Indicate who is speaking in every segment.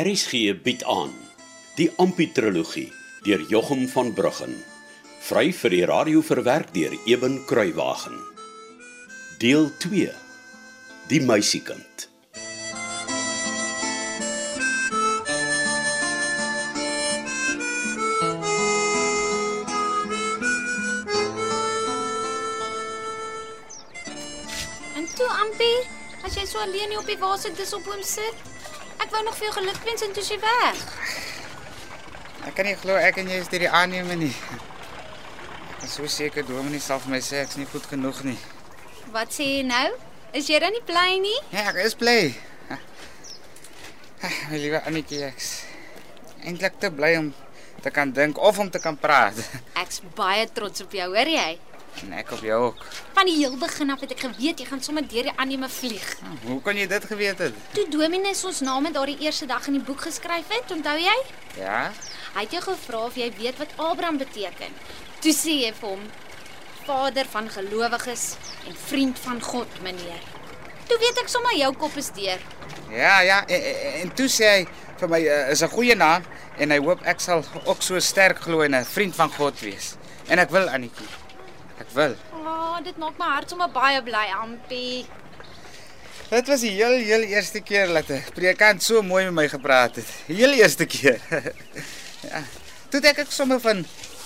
Speaker 1: RSG bied aan die Amputrologie deur Jochum van Bruggen. Vry vir die radio verwerk deur Eben Kruiwagen. Deel 2. Die meisiekind.
Speaker 2: En toe Ampie, as jy so alleen hier op die waser dis op hom sit. Ek wou nog vir jou gelukwens en toe sy weg.
Speaker 3: Ek kan nie glo ek en jy is deur die aanneme nie. Ek is so seker Dominee sal vir my sê ek's nie goed genoeg nie.
Speaker 2: Wat sê jy nou? Is jy dan nie bly nie?
Speaker 3: Ja, ek is bly. My liewe Annetjie, ek's eintlik te bly om te kan dink of om te kan praat.
Speaker 2: Ek's baie trots op jou, hoor jy?
Speaker 3: En ek op jou ook.
Speaker 2: Van die heel begin af het ek geweet jy gaan sommer deur die aanneeme vlieg.
Speaker 3: Hoe kon jy dit geweet het?
Speaker 2: Toe Dominus ons name daardie eerste dag in die boek geskryf het, onthou jy?
Speaker 3: Ja?
Speaker 2: Hy het jou gevra of jy weet wat Abraham beteken. Toe sê jy vir hom: Vader van gelowiges en vriend van God, meneer. Toe weet ek sommer jou kop is deur.
Speaker 3: Ja, ja, en, en, en toe sê hy vir my uh, is 'n goeie naam en hy hoop ek sal ook so sterk glo en 'n vriend van God wees. En ek wil Annetjie. Wil.
Speaker 2: O, oh, dit maak my hart sommer baie bly, Ampie.
Speaker 3: Dit was die heel heel eerste keer dat 'n predikant so mooi met my gepraat het. Die heel eerste keer. ja. Toe het ek sommer van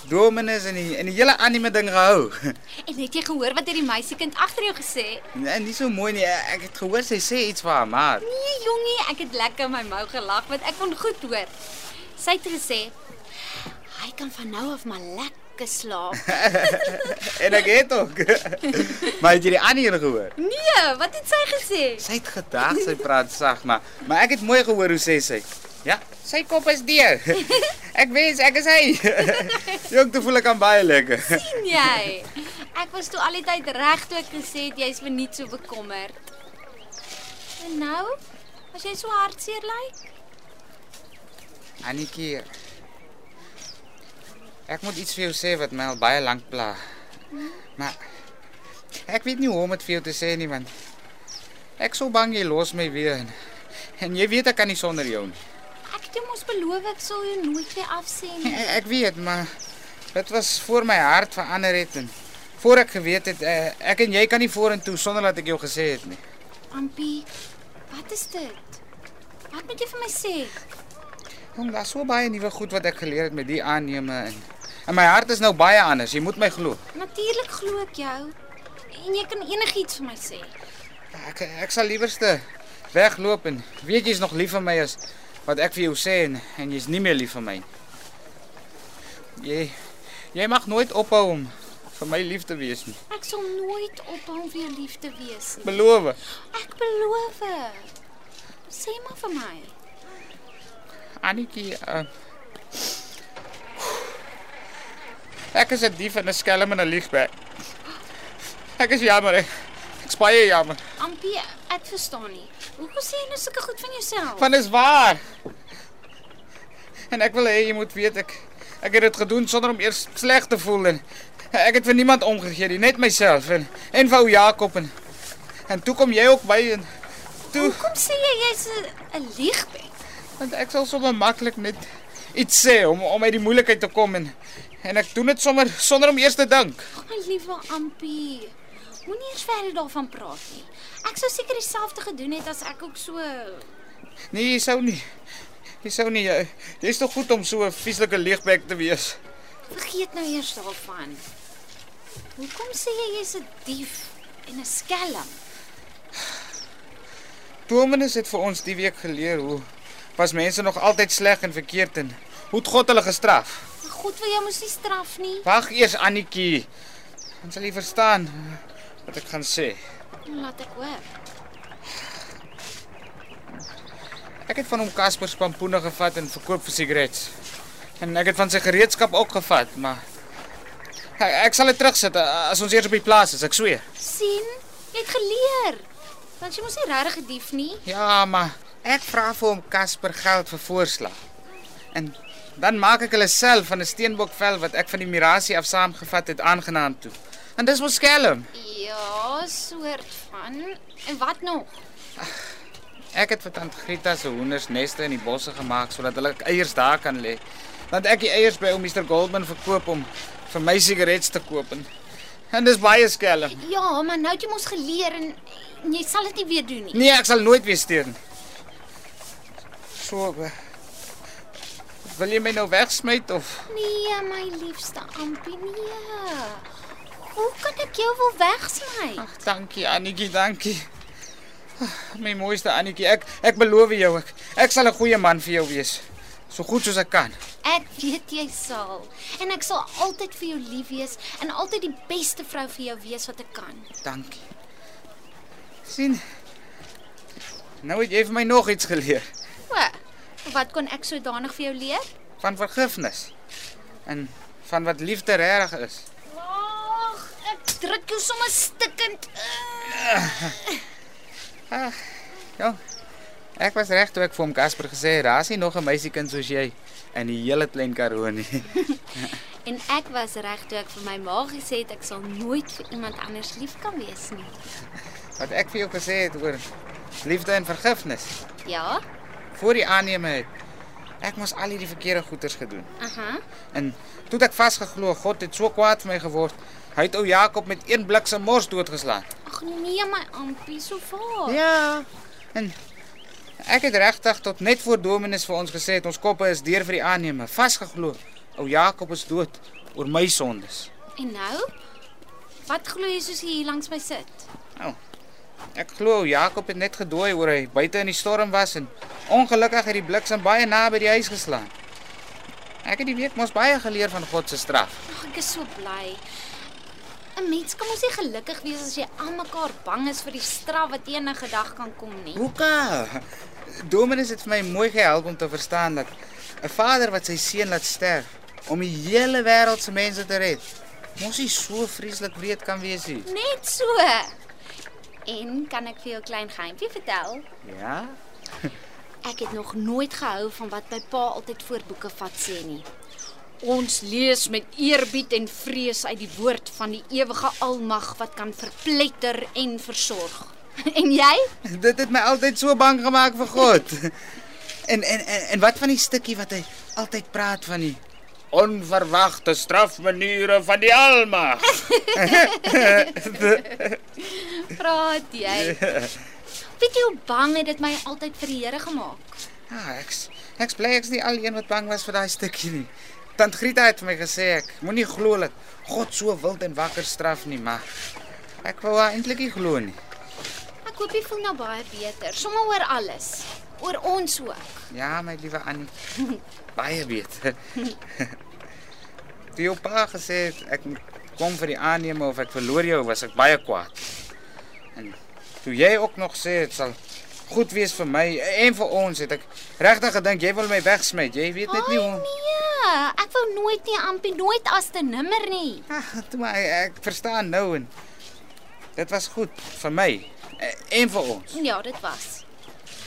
Speaker 3: Dominus en die en die hele anime ding gehou.
Speaker 2: En het jy gehoor wat hierdie meisiekind agter jou gesê?
Speaker 3: Nee, nie so mooi nie. Ek het gehoor sy sê iets vir haar maat.
Speaker 2: Nee, jongie, ek het lekker my mou gelag want ek kon goed hoor. Sy het gesê hy kan van nou af maar lekker slaap.
Speaker 3: En ek het ook. maar het jy die ander gehoor?
Speaker 2: Nee, wat het sy gesê?
Speaker 3: Sy het gedag sy praat sag, maar maar ek het mooi gehoor hoe sê sy. Ja, sy kop is deur. Ek wens ek is hy. Jong, toe voel ek aan baie lekker.
Speaker 2: sien jy? Ek was toe al die tyd reg toe ek gesê het jy's verniet so bekommerd. En nou? As jy so hartseer lyk?
Speaker 3: Annetjie. Ek moet iets vir jou sê wat my al baie lank pla. Maar ek weet nie hoe om dit vir jou te sê nie want ek so bang jy los my weer. En, en jy weet ek kan nie sonder jou nie.
Speaker 2: Ek het jou mos beloof ek sal jou nooit weer afsê nie.
Speaker 3: Ek, ek weet, maar dit was voor my hart verander het en voor ek geweet het eh, ek en jy kan nie vorentoe sonder dat ek jou gesê het nie.
Speaker 2: Ampie, wat is dit? Wat moet jy vir my sê?
Speaker 3: Jong, daar's so baie nuwe goed wat ek geleer het met die aanneme en en my hart is nou baie anders. Jy moet my glo.
Speaker 2: Natuurlik glo ek jou. En jy kan enigiets vir my sê.
Speaker 3: Ek ek sal liewerste wegloop en weet jy's nog lief vir my as wat ek vir jou sê en, en jy's nie meer lief vir my nie. Jy jy mag nooit ophou om vir my lief te wees nie.
Speaker 2: Ek sal nooit ophou om vir jou lief te wees nie.
Speaker 3: Beloof.
Speaker 2: Ek beloof. Sê maar vir my.
Speaker 3: Annetjie, uh, Ek is 'n dief en 'n skelm en 'n liefbek. Ek is jammer. Ek, ek baie jammer.
Speaker 2: Ampie, ek verstaan nie. Hoekom sê jy nou sulke goed van jouself?
Speaker 3: Van is waar. En ek wil hê jy moet weet ek ek het dit gedoen sonder om eers sleg te voel en ek het vir niemand omgegee nie, net myself en en vir ou Jakob en en toe kom jy ook by en toe
Speaker 2: Hoekom sê jy jy's 'n 'n liegbek?
Speaker 3: want ek sal sommer maklik net iets sê om om uit die moeilikheid te kom en en ek doen dit sommer sonder om eers te dink.
Speaker 2: My liewe Ampie. Moenie eers verder daarvan praat nie. Ek sou seker dieselfde gedoen het as ek ook so
Speaker 3: Nee, jy sou nie. Jy sou nie. Jy, jy is tog goed om so 'n vieslike leegbek te wees.
Speaker 2: vergeet nou eers daarvan. Hoekom sê jy jy's 'n dief en 'n skelm?
Speaker 3: Dominus het vir ons die week geleer hoe was mense nog altyd sleg en verkeerd en hoe God hulle gestraf?
Speaker 2: God wil jou mos nie straf nie.
Speaker 3: Wag eers Annetjie. Dan sal jy verstaan wat ek gaan sê.
Speaker 2: Laat ek hoor.
Speaker 3: Ek het van hom Casper se pampoene gevat en verkoop vir sigarette. En ek het van sy gereedskap ook gevat, maar ek, ek sal dit terugsit uh, as ons eers op die plaas is, ek sweer.
Speaker 2: sien? Jy het geleer. Want jy mos nie regtig 'n dief nie.
Speaker 3: Ja, maar ek vra vir hom Casper geld vir voorslag. En dan maak ek hulle self van 'n steenbokvel wat ek van die mirasie af saamgevat het aangenaam toe. En dis mos skelm.
Speaker 2: Ja, soort van. En wat nog?
Speaker 3: Ek het vir tant Grieta se hoenders neste in die bosse gemaak sodat hulle eiers daar kan lê. Want ek die eiers by ou Mr Goldman verkoop om vir my sigarette te koop en en dis baie skelm.
Speaker 2: Ja, maar nou het jy mos geleer en jy sal dit nie weer doen nie.
Speaker 3: Nee, ek sal nooit weer steur nie. So eh, Wil jy my nou wegsmyt of
Speaker 2: Nee, my liefste Ampie, nee. Hoe kan ek jou wil wegsmy?
Speaker 3: Ag, dankie Annetjie, dankie. Ag, My mooiste Annetjie, ek ek beloof jou ek ek sal 'n goeie man vir jou wees. So goed soos ek kan.
Speaker 2: Ek weet jy sal. En ek sal altyd vir jou lief wees en altyd die beste vrou vir jou wees wat ek kan.
Speaker 3: Dankie. sien. Nou het jy vir my nog iets geleer
Speaker 2: wat kon ek sodanig vir jou leer?
Speaker 3: van vergifnis en van wat liefde regtig is.
Speaker 2: Ag, ek druk jou sommer stikkend.
Speaker 3: Ja. Ek was reg toe ek vir hom Casper gesê het, daar's nie nog 'n meisiekind soos jy in die hele klein Karoo nie.
Speaker 2: En ek was reg toe ek vir my ma gesê het ek sal nooit vir iemand anders lief kan wees nie.
Speaker 3: Wat ek vir jou gesê het oor liefde en vergifnis.
Speaker 2: Ja?
Speaker 3: Voor die aanneme het ek mos al hierdie verkeerde goeders gedoen.
Speaker 2: Aha.
Speaker 3: En toe ek vasgeglo God het so kwaad vir my geword. Hy het ou Jakob met een bliksem mors doodgeslaan.
Speaker 2: Ag nee, my Ampie, so vaar.
Speaker 3: Ja. En ek het regtig tot net voor Dominus vir ons gesê het ons koppe is deur vir die aanneme, vasgeglo. Ou Jakob is dood oor my sondes.
Speaker 2: En nou? Wat glo jy soos jy hier langs my sit?
Speaker 3: Ek glo Jakob het net gedooi oor hy buite in die storm was en ongelukkig het die bliksem baie naby die huis geslaan. Ek het die week mos baie geleer van God se straf.
Speaker 2: Ag, ek is so bly. 'n Mens kan mos nie gelukkig wees as jy almekaar bang is vir die straf wat enige dag kan kom nie.
Speaker 3: Hoeka. Dominus het vir my mooi gehelp om te verstaan dat 'n vader wat sy seun laat sterf om die hele wêreld se mense te red, mos nie so vreeslik wreed kan wees nie.
Speaker 2: Net so. En kan ek vir jou 'n klein geheimpie vertel?
Speaker 3: Ja?
Speaker 2: Ek het nog nooit gehou van wat my pa altyd voor boeke vat sê nie. Ons lees met eerbied en vrees uit die woord van die ewige Almag wat kan verpletter en versorg. En jy?
Speaker 3: Dit het my altyd so bang gemaak vir God. En en en, en wat van die stukkie wat hy altyd praat van die onverwagte strafmaniere van die Almag.
Speaker 2: Praat jy? Weet jy hoe bang het dit my altyd vir die Here gemaak?
Speaker 3: Ja, ek's ek's bly ek's nie alleen wat bang was vir daai stukkie nie. Tant Grieta het vir my gesê ek moenie glo dat God so wild en wakker straf nie, maar ek wou eintlik nie glo nie.
Speaker 2: Ek hoop jy voel nou baie beter, sommer oor alles. Oor ons ook.
Speaker 3: Ja, my liewe Annie. Baie beter. Toe jou pa gesê het ek kom vir die aanneme of ek verloor jou, was ek baie kwaad. En toe jy ook nog sê dit sal goed wees vir my en vir ons, het ek regtig gedink jy wil my wegsmyt. Jy weet net nie hoe.
Speaker 2: nee, ek wou nooit nie ampie nooit as te nimmer nie.
Speaker 3: Ag, toe maar ek verstaan nou en dit was goed vir my eh, en vir ons.
Speaker 2: Ja, dit was.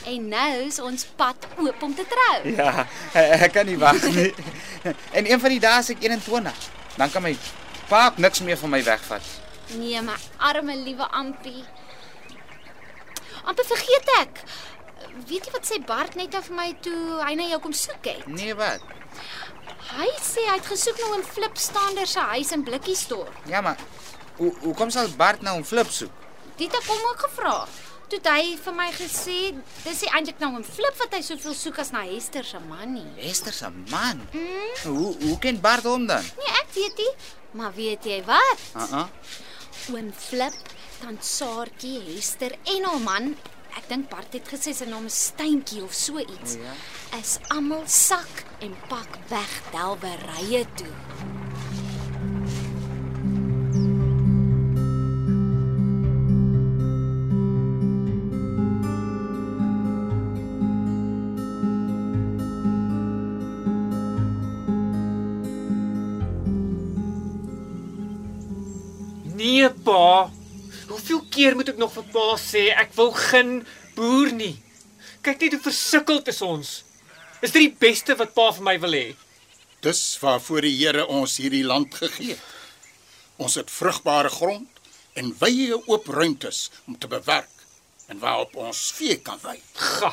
Speaker 2: En nou is ons pad oop om te trou.
Speaker 3: Ja, ek kan nie wag nie. En een van die dae is ek 21. Dan kan my pa niks meer van my wegvat.
Speaker 2: Nee, my arme liewe Ampie. Ampie vergeet ek. Weet jy wat sê Bart net nou vir my toe hy na jou kom soek het?
Speaker 3: Nee, wat?
Speaker 2: Hy sê hy het gesoek na 'n Flip Stander se huis in Blikkiesdorp.
Speaker 3: Ja, maar hoe hoe kom sal Bart nou 'n flip soek?
Speaker 2: Dit het hom ook gevra. Toe hy vir my gesê dis nie eintlik nou 'n Flip wat hy soveel soek as na Hester se man nie.
Speaker 3: Esther se man.
Speaker 2: Mm,
Speaker 3: Hoe hoe ken Bart hom dan?
Speaker 2: nee, ek weet nie. Maar weet jy wat?
Speaker 3: Uh uh.
Speaker 2: Oom Flip, tant Saartjie, Hester en haar man, ek dink Bart het gesê sy naam is Steentjie of so iets,
Speaker 3: Ja.
Speaker 2: is almal sak en pak weg delwerye toe.
Speaker 4: Keer moet ek nog vir pa sê ek wil geen boer nie? Kyk net hoe versukkeld is ons. Is dit die beste wat pa vir my wil hê?
Speaker 5: Dis waarvoor die Here ons hierdie land gegee het. Ons het vrugbare grond en wye oop ruimtes om te bewerk. en waarop ons vee kan wy.
Speaker 4: Ga.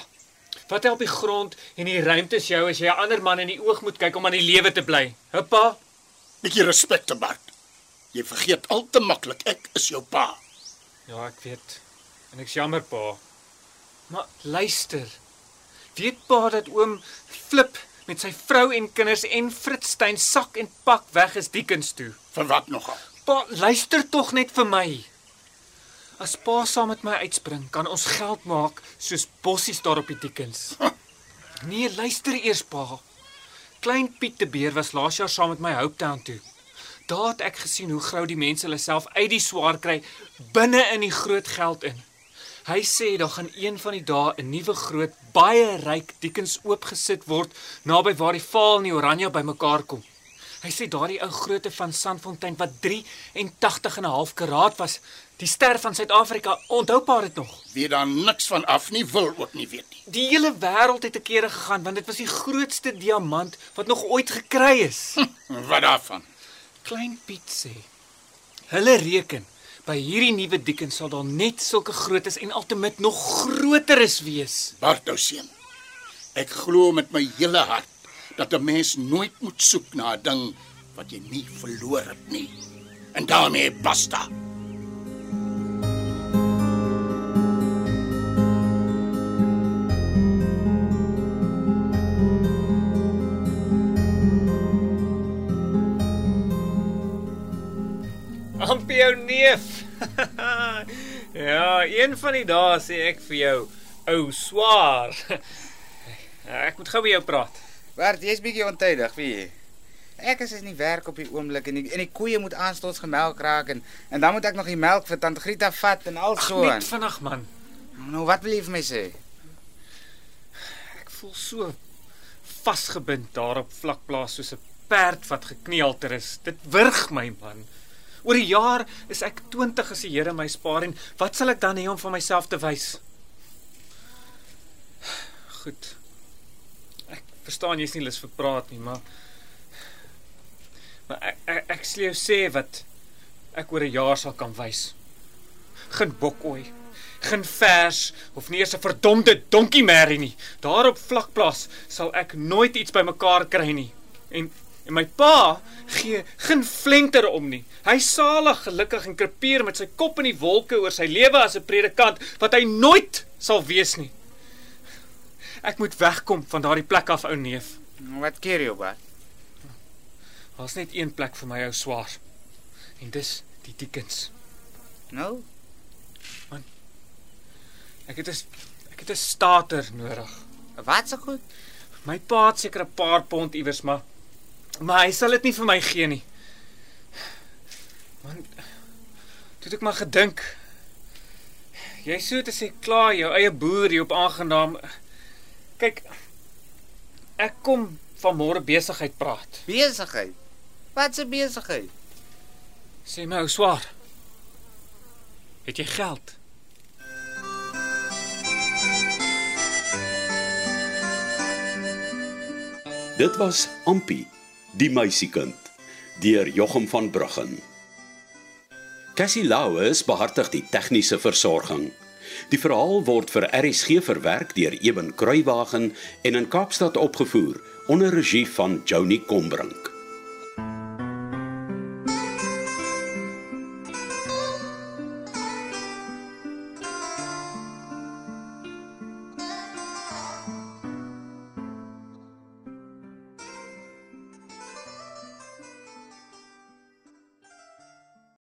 Speaker 4: Wat help die grond en die ruimtes jou as jy 'n ander man in die oog moet kyk om aan die lewe te bly? Huppa.
Speaker 5: Bietjie respek te Bart. Jy vergeet al te maklik ek is jou pa.
Speaker 4: Ja, ek weet. En ek's jammer, pa. Maar luister. Weet pa dat oom Flip met sy vrou en kinders en Fritstein sak en pak weg is Diekens toe.
Speaker 5: Vir wat nogal?
Speaker 4: Pa, luister tog net vir my. As pa saam met my uitspring, kan ons geld maak soos bossies daar op die Diekens. Nee, luister eers pa. Klein Piet de Beer was laas jaar saam met my Hopetown toe. Daar het ek gesien hoe grou die mense hulle self uit die swaar kry binne in die groot geld in. Hy sê daar gaan een van die dae 'n nuwe groot, baie ryk Diekens oopgesit word naby waar die Vaal en die Oranje bymekaar kom. Hy sê daardie ou groote van Sandfontein wat 83 en 'n half karaat was, die ster van Suid-Afrika, onthou pa dit nog?
Speaker 5: Weet dan niks van af nie, wil ook nie weet nie.
Speaker 4: Die hele wêreld het 'n kere gegaan want dit was die grootste diamant wat nog ooit gekry is.
Speaker 5: Wat daarvan?
Speaker 4: Klein Piet sê. Hulle reken by hierdie nuwe dieken sal daar net sulke grootes en altemit nog groteres wees.
Speaker 5: Bartou seun. Ek glo met my hele hart dat 'n mens nooit moet soek na 'n ding wat jy nie verloor het nie. En daarmee basta.
Speaker 4: Jou neef. ja, een van die dae sê ek vir jou, ou swaar. ek moet gou met jou praat.
Speaker 3: Bart, jy's bietjie ontydig, wie jy? Ek is in die werk op die oomblik en die, en die koeie moet aanstonds gemelk raak en en dan moet ek nog die melk vir tante Grieta vat en al so
Speaker 4: net vinnig man.
Speaker 3: Nou wat wil jy vir my sê?
Speaker 4: Ek voel so vasgebind daar op vlakplaas soos 'n perd wat gekneelter is. Dit wurg my man. Oor 'n jaar is ek 20 as die Here my spaar en wat sal ek dan hê om van myself te wys? Goed. Ek verstaan jy's nie lus vir praat nie, maar maar ek ek, ek sal jou sê wat ek oor 'n jaar sal kan wys. Geen bokooi geen vers of nie eens 'n verdomde donkie merrie nie. Daar op vlakplaas sal ek nooit iets bymekaar kry nie. En en my pa gee geen flenter om nie. Hy salig gelukkig en krepeer met sy kop in die wolke oor sy lewe as 'n predikant wat hy nooit sal wees nie. Ek moet wegkom van daardie plek af, ou neef.
Speaker 3: Wat keer jy, Bart?
Speaker 4: Daar's net een plek vir my ou swaar. En dis die Diekens.
Speaker 3: Nou,
Speaker 4: Ek het 'n ek het 'n starter nodig.
Speaker 3: wat se goed?
Speaker 4: My pa het seker 'n paar pond iewers, maar maar hy sal dit nie vir my gee nie. Man, toe ek maar gedink. Jy sou te sê klaar jou eie boer hier op aangenaam. Kyk, ek kom van môre besigheid praat.
Speaker 3: Besigheid. Wat se besigheid?
Speaker 4: Sê my ou swaar. Het jy geld?
Speaker 1: Dit was Ampie, die meisiekind, deur Jochum van Bruggen. Cassie Lauwe behartig die tegniese versorging. Die verhaal word vir RSG verwerk deur Eben Kruiwagen en in Kaapstad opgevoer onder regie van Joni Combrink.